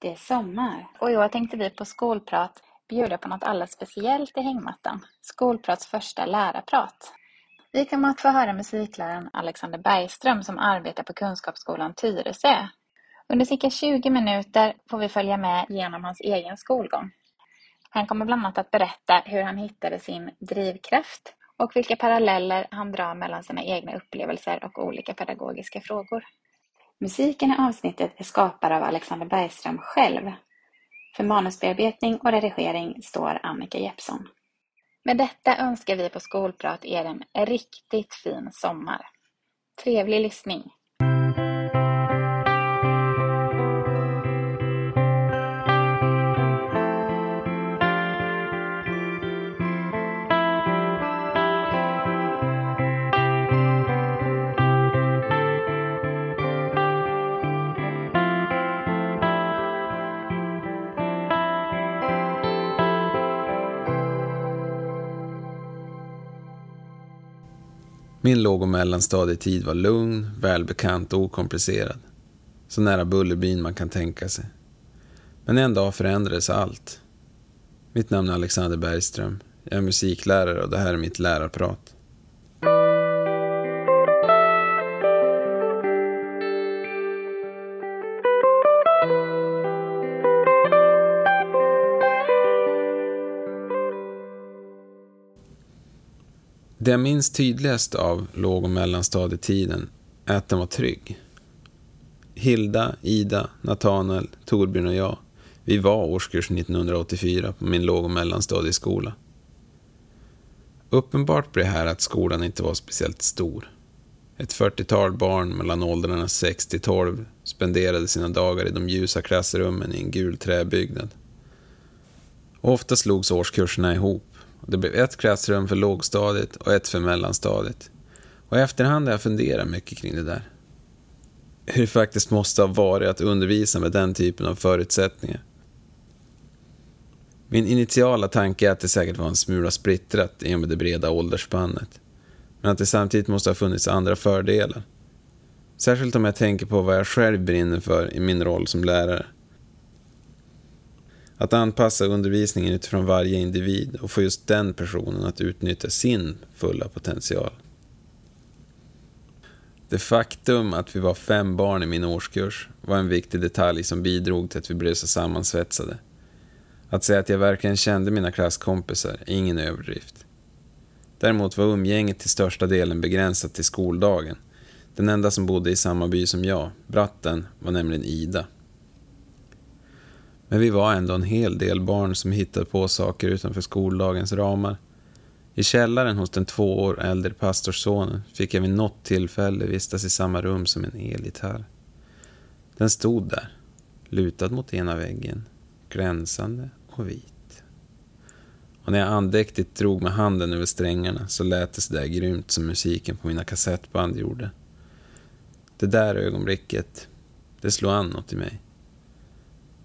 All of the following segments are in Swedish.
Det är sommar och i år tänkte vi på Skolprat bjuda på något alldeles speciellt i hängmattan. Skolprats första lärarprat. Vi kommer att få höra musikläraren Alexander Bergström som arbetar på Kunskapsskolan Tyresö. Under cirka 20 minuter får vi följa med genom hans egen skolgång. Han kommer bland annat att berätta hur han hittade sin drivkraft och vilka paralleller han drar mellan sina egna upplevelser och olika pedagogiska frågor. Musiken i avsnittet är skapad av Alexander Bergström själv. För manusbearbetning och redigering står Annika Jeppsson. Med detta önskar vi på Skolprat er en riktigt fin sommar. Trevlig lyssning! Min låg och mellanstadietid var lugn, välbekant och okomplicerad. Så nära Bullerbyn man kan tänka sig. Men en dag förändrades allt. Mitt namn är Alexander Bergström. Jag är musiklärare och det här är mitt lärarprat. Det jag minns tydligast av låg och mellanstadietiden är att den var trygg. Hilda, Ida, Nathanael, Torbjörn och jag, vi var årskurs 1984 på min låg och mellanstadieskola. Uppenbart blev här att skolan inte var speciellt stor. Ett 40-tal barn mellan åldrarna 6 till 12 spenderade sina dagar i de ljusa klassrummen i en gul träbyggnad. Ofta slogs årskurserna ihop det blev ett klassrum för lågstadiet och ett för mellanstadiet. Och i efterhand har jag funderat mycket kring det där. Hur det faktiskt måste ha varit att undervisa med den typen av förutsättningar. Min initiala tanke är att det säkert var en smula splittrat i och med det breda åldersspannet. Men att det samtidigt måste ha funnits andra fördelar. Särskilt om jag tänker på vad jag själv brinner för i min roll som lärare. Att anpassa undervisningen utifrån varje individ och få just den personen att utnyttja sin fulla potential. Det faktum att vi var fem barn i min årskurs var en viktig detalj som bidrog till att vi blev så sammansvetsade. Att säga att jag verkligen kände mina klasskompisar är ingen överdrift. Däremot var umgänget till största delen begränsat till skoldagen. Den enda som bodde i samma by som jag, bratten, var nämligen Ida. Men vi var ändå en hel del barn som hittade på saker utanför skoldagens ramar. I källaren hos den två år äldre pastorssonen fick jag vid något tillfälle vistas i samma rum som en elgitarr. Den stod där, lutad mot ena väggen, glänsande och vit. Och när jag andäktigt drog med handen över strängarna så lät det sådär grymt som musiken på mina kassettband gjorde. Det där ögonblicket, det slog an något i mig.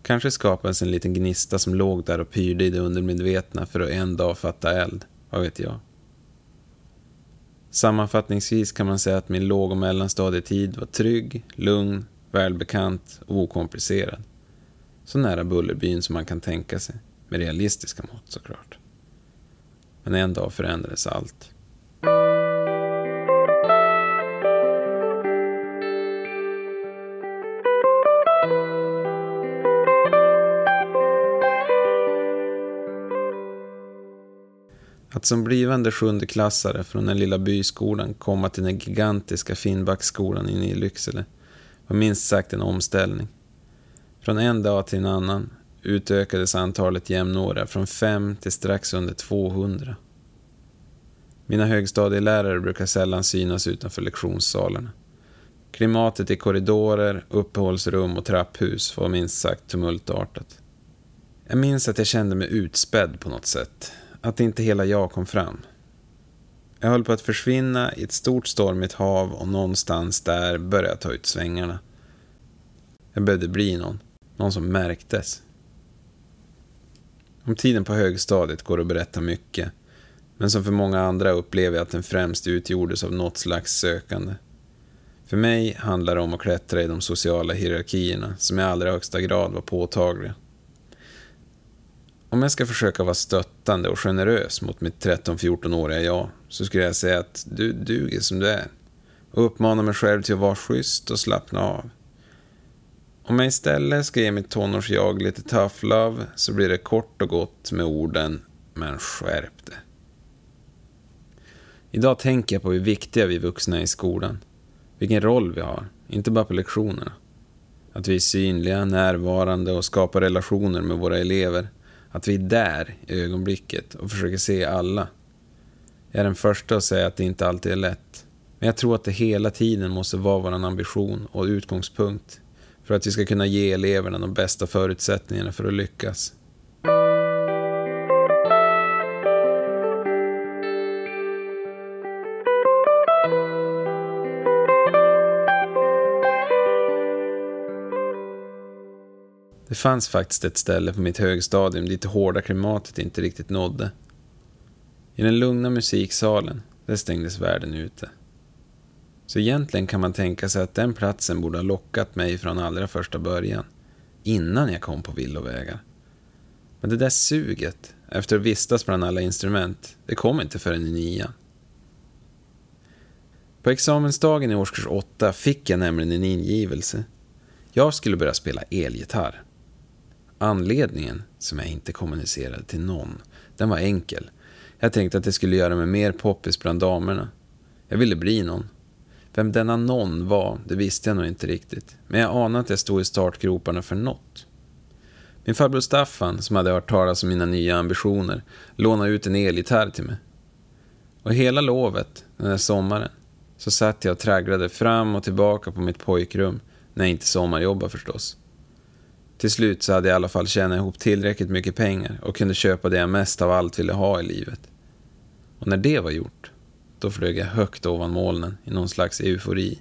Kanske skapades en liten gnista som låg där och pyrde i det undermedvetna för att en dag fatta eld, vad vet jag. Sammanfattningsvis kan man säga att min låg och mellanstadietid var trygg, lugn, välbekant och okomplicerad. Så nära Bullerbyn som man kan tänka sig, med realistiska mått såklart. Men en dag förändrades allt. Att som blivande sjundeklassare från den lilla byskolan komma till den gigantiska Finnbacksskolan inne i Lycksele var minst sagt en omställning. Från en dag till en annan utökades antalet jämnåriga från fem till strax under 200. Mina högstadielärare brukar sällan synas utanför lektionssalarna. Klimatet i korridorer, uppehållsrum och trapphus var minst sagt tumultartat. Jag minns att jag kände mig utspädd på något sätt att inte hela jag kom fram. Jag höll på att försvinna i ett stort stormigt hav och någonstans där började jag ta ut svängarna. Jag behövde bli någon. Någon som märktes. Om tiden på högstadiet går att berätta mycket. Men som för många andra upplever jag att den främst utgjordes av något slags sökande. För mig handlar det om att klättra i de sociala hierarkierna som i allra högsta grad var påtagliga. Om jag ska försöka vara stöttande och generös mot mitt 13-14-åriga jag så skulle jag säga att du duger som du är och uppmana mig själv till att vara schysst och slappna av. Om jag istället ska ge mitt tonårsjag lite tough love så blir det kort och gott med orden “men skärp det”. Idag tänker jag på hur viktiga vi vuxna är i skolan. Vilken roll vi har, inte bara på lektionerna. Att vi är synliga, närvarande och skapar relationer med våra elever. Att vi är där i ögonblicket och försöker se alla. Jag är den första att säga att det inte alltid är lätt. Men jag tror att det hela tiden måste vara vår ambition och utgångspunkt för att vi ska kunna ge eleverna de bästa förutsättningarna för att lyckas. Det fanns faktiskt ett ställe på mitt högstadium dit det hårda klimatet inte riktigt nådde. I den lugna musiksalen, där stängdes världen ute. Så egentligen kan man tänka sig att den platsen borde ha lockat mig från allra första början, innan jag kom på villovägar. Men det där suget, efter att vistas bland alla instrument, det kom inte förrän i nian. På examensdagen i årskurs åtta fick jag nämligen en ingivelse. Jag skulle börja spela elgitarr. Anledningen, som jag inte kommunicerade till någon, den var enkel. Jag tänkte att det skulle göra mig mer poppis bland damerna. Jag ville bli någon. Vem denna någon var, det visste jag nog inte riktigt. Men jag anade att jag stod i startgroparna för något. Min farbror Staffan, som hade hört talas om mina nya ambitioner, lånade ut en elgitarr till mig. Och hela lovet, den där sommaren, så satt jag och tragglade fram och tillbaka på mitt pojkrum, när jag inte sommarjobbade förstås. Till slut så hade jag i alla fall tjänat ihop tillräckligt mycket pengar och kunde köpa det jag mest av allt ville ha i livet. Och när det var gjort, då flög jag högt ovan molnen i någon slags eufori.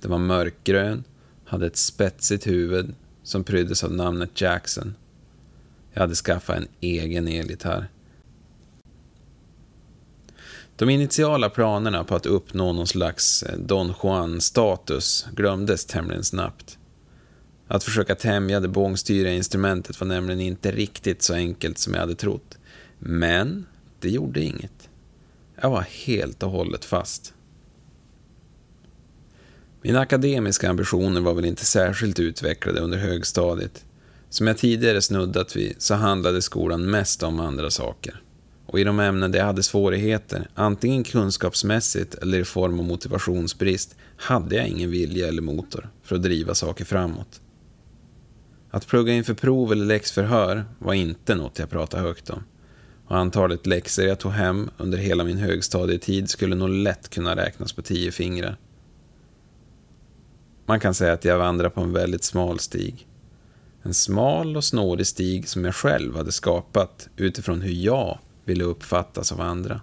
Den var mörkgrön, hade ett spetsigt huvud som pryddes av namnet Jackson. Jag hade skaffat en egen elgitarr. De initiala planerna på att uppnå någon slags Don Juan-status glömdes tämligen snabbt. Att försöka tämja det bångstyriga instrumentet var nämligen inte riktigt så enkelt som jag hade trott. Men det gjorde inget. Jag var helt och hållet fast. Mina akademiska ambitioner var väl inte särskilt utvecklade under högstadiet. Som jag tidigare snuddat vid så handlade skolan mest om andra saker. Och i de ämnen där jag hade svårigheter, antingen kunskapsmässigt eller i form av motivationsbrist, hade jag ingen vilja eller motor för att driva saker framåt. Att plugga inför prov eller läxförhör var inte något jag pratade högt om. Och antalet läxor jag tog hem under hela min högstadietid skulle nog lätt kunna räknas på tio fingrar. Man kan säga att jag vandrar på en väldigt smal stig. En smal och snårig stig som jag själv hade skapat utifrån hur jag ville uppfattas av andra.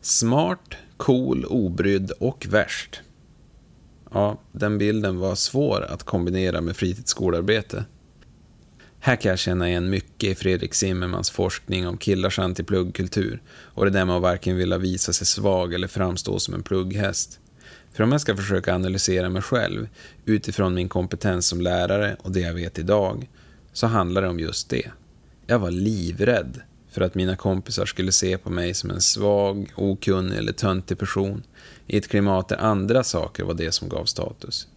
Smart, cool, obrydd och värst. Ja, den bilden var svår att kombinera med fritidsskolarbete. Här kan jag känna igen mycket i Fredrik Zimmermans forskning om killars antipluggkultur och det där med att varken vilja visa sig svag eller framstå som en plugghäst. För om jag ska försöka analysera mig själv utifrån min kompetens som lärare och det jag vet idag, så handlar det om just det. Jag var livrädd för att mina kompisar skulle se på mig som en svag, okunnig eller töntig person i ett klimat där andra saker var det som gav status.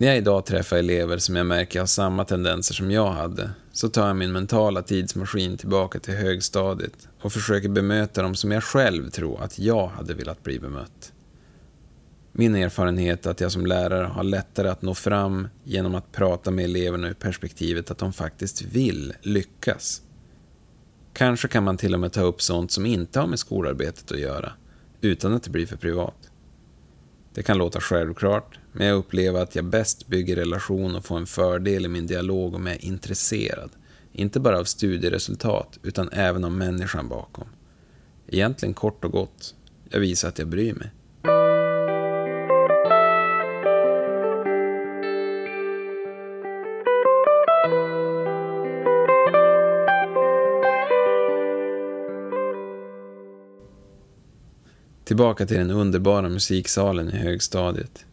När jag idag träffar elever som jag märker har samma tendenser som jag hade, så tar jag min mentala tidsmaskin tillbaka till högstadiet och försöker bemöta dem som jag själv tror att jag hade velat bli bemött. Min erfarenhet är att jag som lärare har lättare att nå fram genom att prata med eleverna ur perspektivet att de faktiskt vill lyckas. Kanske kan man till och med ta upp sånt som inte har med skolarbetet att göra, utan att det blir för privat. Det kan låta självklart, men jag upplever att jag bäst bygger relation och får en fördel i min dialog om jag är intresserad. Inte bara av studieresultat, utan även av människan bakom. Egentligen kort och gott, jag visar att jag bryr mig. Tillbaka till den underbara musiksalen i högstadiet.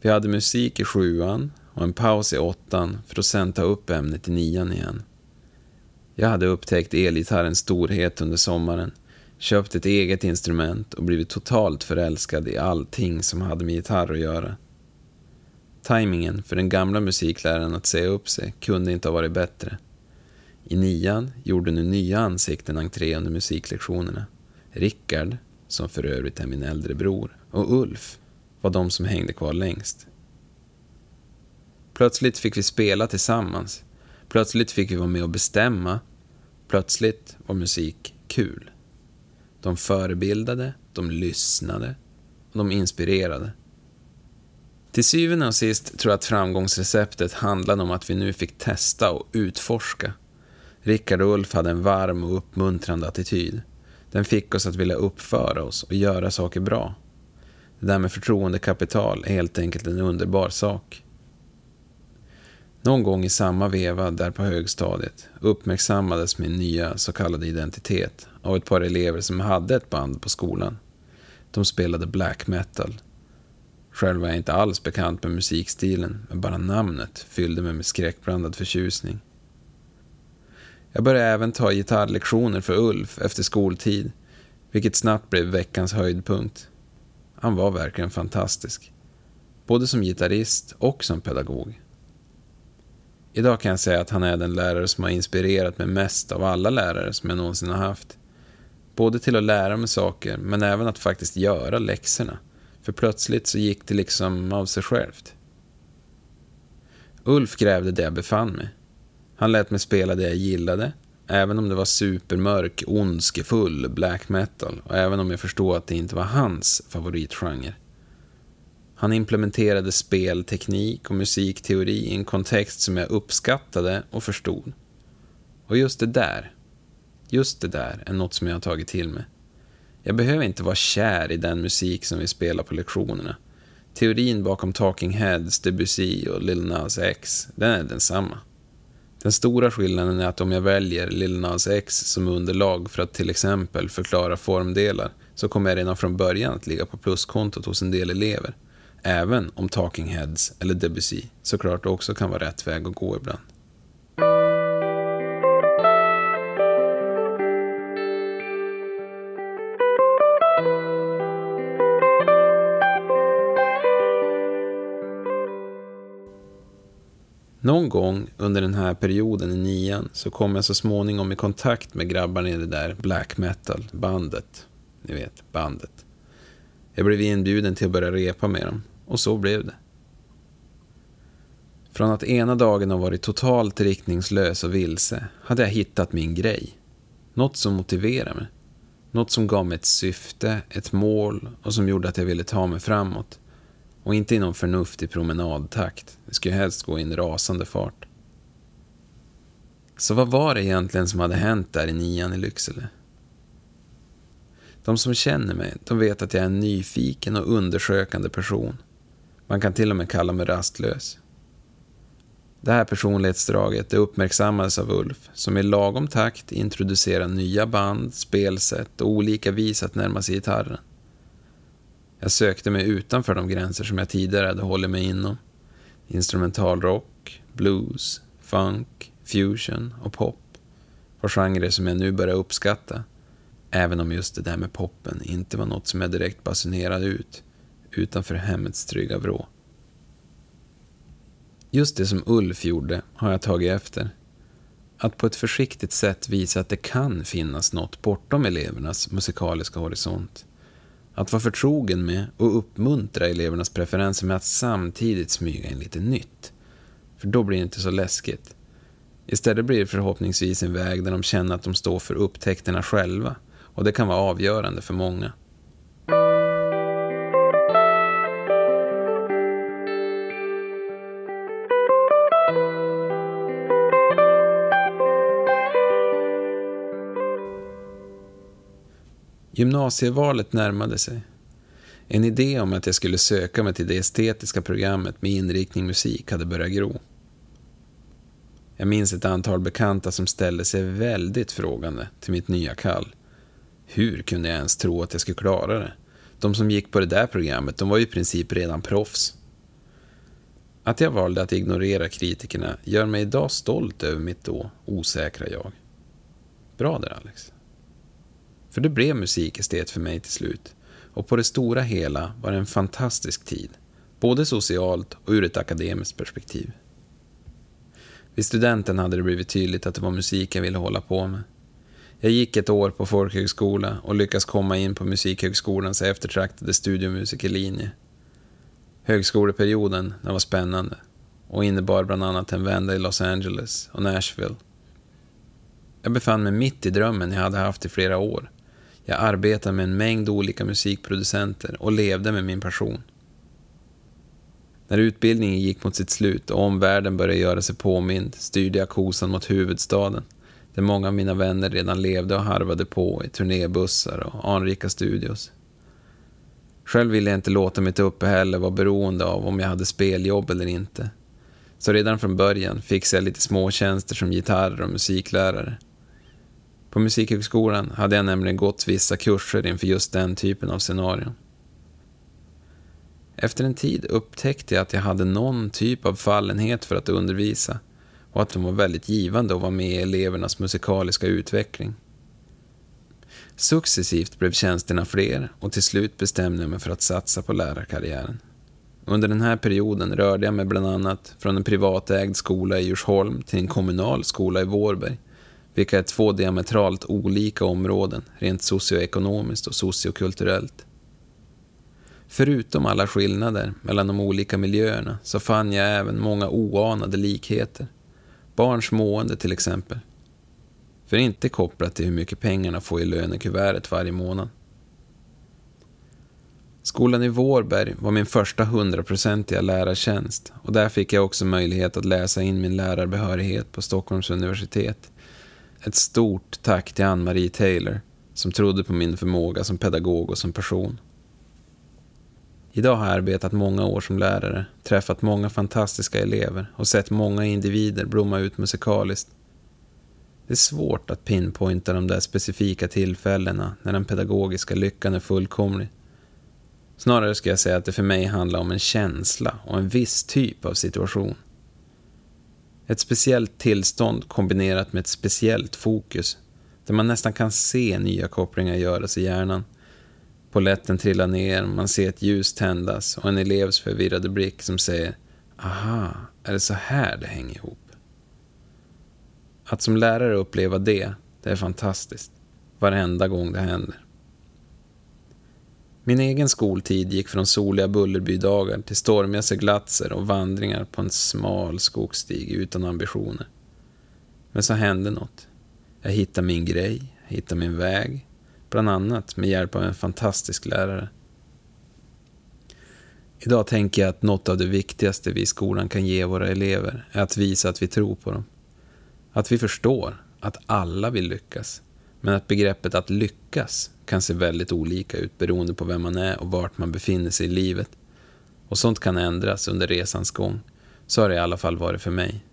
Vi hade musik i sjuan och en paus i åttan för att sen ta upp ämnet i nian igen. Jag hade upptäckt elgitarrens storhet under sommaren, köpt ett eget instrument och blivit totalt förälskad i allting som hade med gitarr att göra. Timingen för den gamla musikläraren att säga upp sig kunde inte ha varit bättre. I nian gjorde nu nya ansikten entré under musiklektionerna. Rickard, som för övrigt är min äldre bror, och Ulf var de som hängde kvar längst. Plötsligt fick vi spela tillsammans. Plötsligt fick vi vara med och bestämma. Plötsligt var musik kul. De förebildade, de lyssnade och de inspirerade. Till syvende och sist tror jag att framgångsreceptet handlade om att vi nu fick testa och utforska. Rickard och Ulf hade en varm och uppmuntrande attityd. Den fick oss att vilja uppföra oss och göra saker bra. Det där med förtroendekapital är helt enkelt en underbar sak. Någon gång i samma veva där på högstadiet uppmärksammades min nya så kallade identitet av ett par elever som hade ett band på skolan. De spelade black metal. Själv var jag inte alls bekant med musikstilen, men bara namnet fyllde mig med skräckblandad förtjusning. Jag började även ta gitarrlektioner för Ulf efter skoltid, vilket snabbt blev veckans höjdpunkt. Han var verkligen fantastisk, både som gitarrist och som pedagog. Idag kan jag säga att han är den lärare som har inspirerat mig mest av alla lärare som jag någonsin har haft. Både till att lära mig saker, men även att faktiskt göra läxorna. För plötsligt så gick det liksom av sig självt. Ulf grävde det jag befann mig. Han lät mig spela det jag gillade, även om det var supermörk, ondskefull black metal och även om jag förstod att det inte var hans favoritgenre. Han implementerade spelteknik och musikteori i en kontext som jag uppskattade och förstod. Och just det där, just det där är något som jag har tagit till mig. Jag behöver inte vara kär i den musik som vi spelar på lektionerna. Teorin bakom Talking Heads, Debussy och Lil Nas X, den är densamma. Den stora skillnaden är att om jag väljer Lil Nas X som underlag för att till exempel förklara formdelar så kommer jag redan från början att ligga på pluskontot hos en del elever. Även om Talking Heads eller Debussy såklart också kan vara rätt väg att gå ibland. Någon gång under den här perioden i nian så kom jag så småningom i kontakt med grabbarna i det där black metal-bandet. Ni vet, bandet. Jag blev inbjuden till att börja repa med dem och så blev det. Från att ena dagen ha varit totalt riktningslös och vilse hade jag hittat min grej. Något som motiverade mig. Något som gav mig ett syfte, ett mål och som gjorde att jag ville ta mig framåt. Och inte i någon förnuftig promenadtakt. Det skulle helst gå i en rasande fart. Så vad var det egentligen som hade hänt där i nian i Lycksele? De som känner mig, de vet att jag är en nyfiken och undersökande person. Man kan till och med kalla mig rastlös. Det här personlighetsdraget det uppmärksammades av Ulf, som i lagom takt introducerar nya band, spelsätt och olika vis att närma sig gitarren. Jag sökte mig utanför de gränser som jag tidigare hade hållit mig inom. Instrumentalrock, blues, funk, fusion och pop var genrer som jag nu började uppskatta. Även om just det där med poppen inte var något som jag direkt basunerade ut utanför hemmets trygga vrå. Just det som Ulf gjorde har jag tagit efter. Att på ett försiktigt sätt visa att det kan finnas något bortom elevernas musikaliska horisont. Att vara förtrogen med och uppmuntra elevernas preferenser med att samtidigt smyga in lite nytt. För då blir det inte så läskigt. Istället blir det förhoppningsvis en väg där de känner att de står för upptäckterna själva och det kan vara avgörande för många. Gymnasievalet närmade sig. En idé om att jag skulle söka mig till det estetiska programmet med inriktning musik hade börjat gro. Jag minns ett antal bekanta som ställde sig väldigt frågande till mitt nya kall. Hur kunde jag ens tro att jag skulle klara det? De som gick på det där programmet, de var ju i princip redan proffs. Att jag valde att ignorera kritikerna gör mig idag stolt över mitt då osäkra jag. Bra där Alex. För det blev musikestet för mig till slut. Och på det stora hela var det en fantastisk tid. Både socialt och ur ett akademiskt perspektiv. Vid studenten hade det blivit tydligt att det var musik jag ville hålla på med. Jag gick ett år på folkhögskola och lyckades komma in på Musikhögskolans eftertraktade studiomusikerlinje. Högskoleperioden den var spännande och innebar bland annat en vända i Los Angeles och Nashville. Jag befann mig mitt i drömmen jag hade haft i flera år. Jag arbetade med en mängd olika musikproducenter och levde med min passion. När utbildningen gick mot sitt slut och omvärlden började göra sig påmind styrde jag kosan mot huvudstaden där många av mina vänner redan levde och harvade på i turnébussar och anrika studios. Själv ville jag inte låta mitt uppehälle vara beroende av om jag hade speljobb eller inte. Så redan från början fixade jag lite småtjänster som gitarr och musiklärare. På Musikhögskolan hade jag nämligen gått vissa kurser inför just den typen av scenarion. Efter en tid upptäckte jag att jag hade någon typ av fallenhet för att undervisa och att de var väldigt givande att vara med i elevernas musikaliska utveckling. Successivt blev tjänsterna fler och till slut bestämde jag mig för att satsa på lärarkarriären. Under den här perioden rörde jag mig bland annat från en privatägd skola i Djursholm till en kommunal skola i Vårberg, vilka är två diametralt olika områden rent socioekonomiskt och sociokulturellt. Förutom alla skillnader mellan de olika miljöerna så fann jag även många oanade likheter. Barns mående till exempel. För inte kopplat till hur mycket pengarna får i lönekuvertet varje månad. Skolan i Vårberg var min första hundraprocentiga lärartjänst och där fick jag också möjlighet att läsa in min lärarbehörighet på Stockholms universitet. Ett stort tack till Ann-Marie Taylor som trodde på min förmåga som pedagog och som person. Idag har jag arbetat många år som lärare, träffat många fantastiska elever och sett många individer blomma ut musikaliskt. Det är svårt att pinpointa de där specifika tillfällena när den pedagogiska lyckan är fullkomlig. Snarare ska jag säga att det för mig handlar om en känsla och en viss typ av situation. Ett speciellt tillstånd kombinerat med ett speciellt fokus där man nästan kan se nya kopplingar göras i hjärnan Poletten trillar ner, man ser ett ljus tändas och en elevs förvirrade blick som säger Aha, är det så här det hänger ihop? Att som lärare uppleva det, det är fantastiskt. Varenda gång det händer. Min egen skoltid gick från soliga Bullerbydagar till stormiga seglatser och vandringar på en smal skogsstig utan ambitioner. Men så hände något. Jag hittade min grej, hittade min väg, bland annat med hjälp av en fantastisk lärare. Idag tänker jag att något av det viktigaste vi i skolan kan ge våra elever är att visa att vi tror på dem. Att vi förstår att alla vill lyckas, men att begreppet att lyckas kan se väldigt olika ut beroende på vem man är och vart man befinner sig i livet. Och sånt kan ändras under resans gång. Så har det i alla fall varit för mig.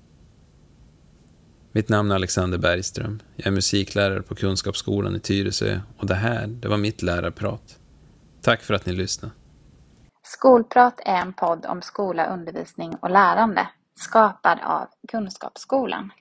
Mitt namn är Alexander Bergström. Jag är musiklärare på Kunskapsskolan i Tyresö och det här, det var mitt lärarprat. Tack för att ni lyssnade. Skolprat är en podd om skola, undervisning och lärande, skapad av Kunskapsskolan.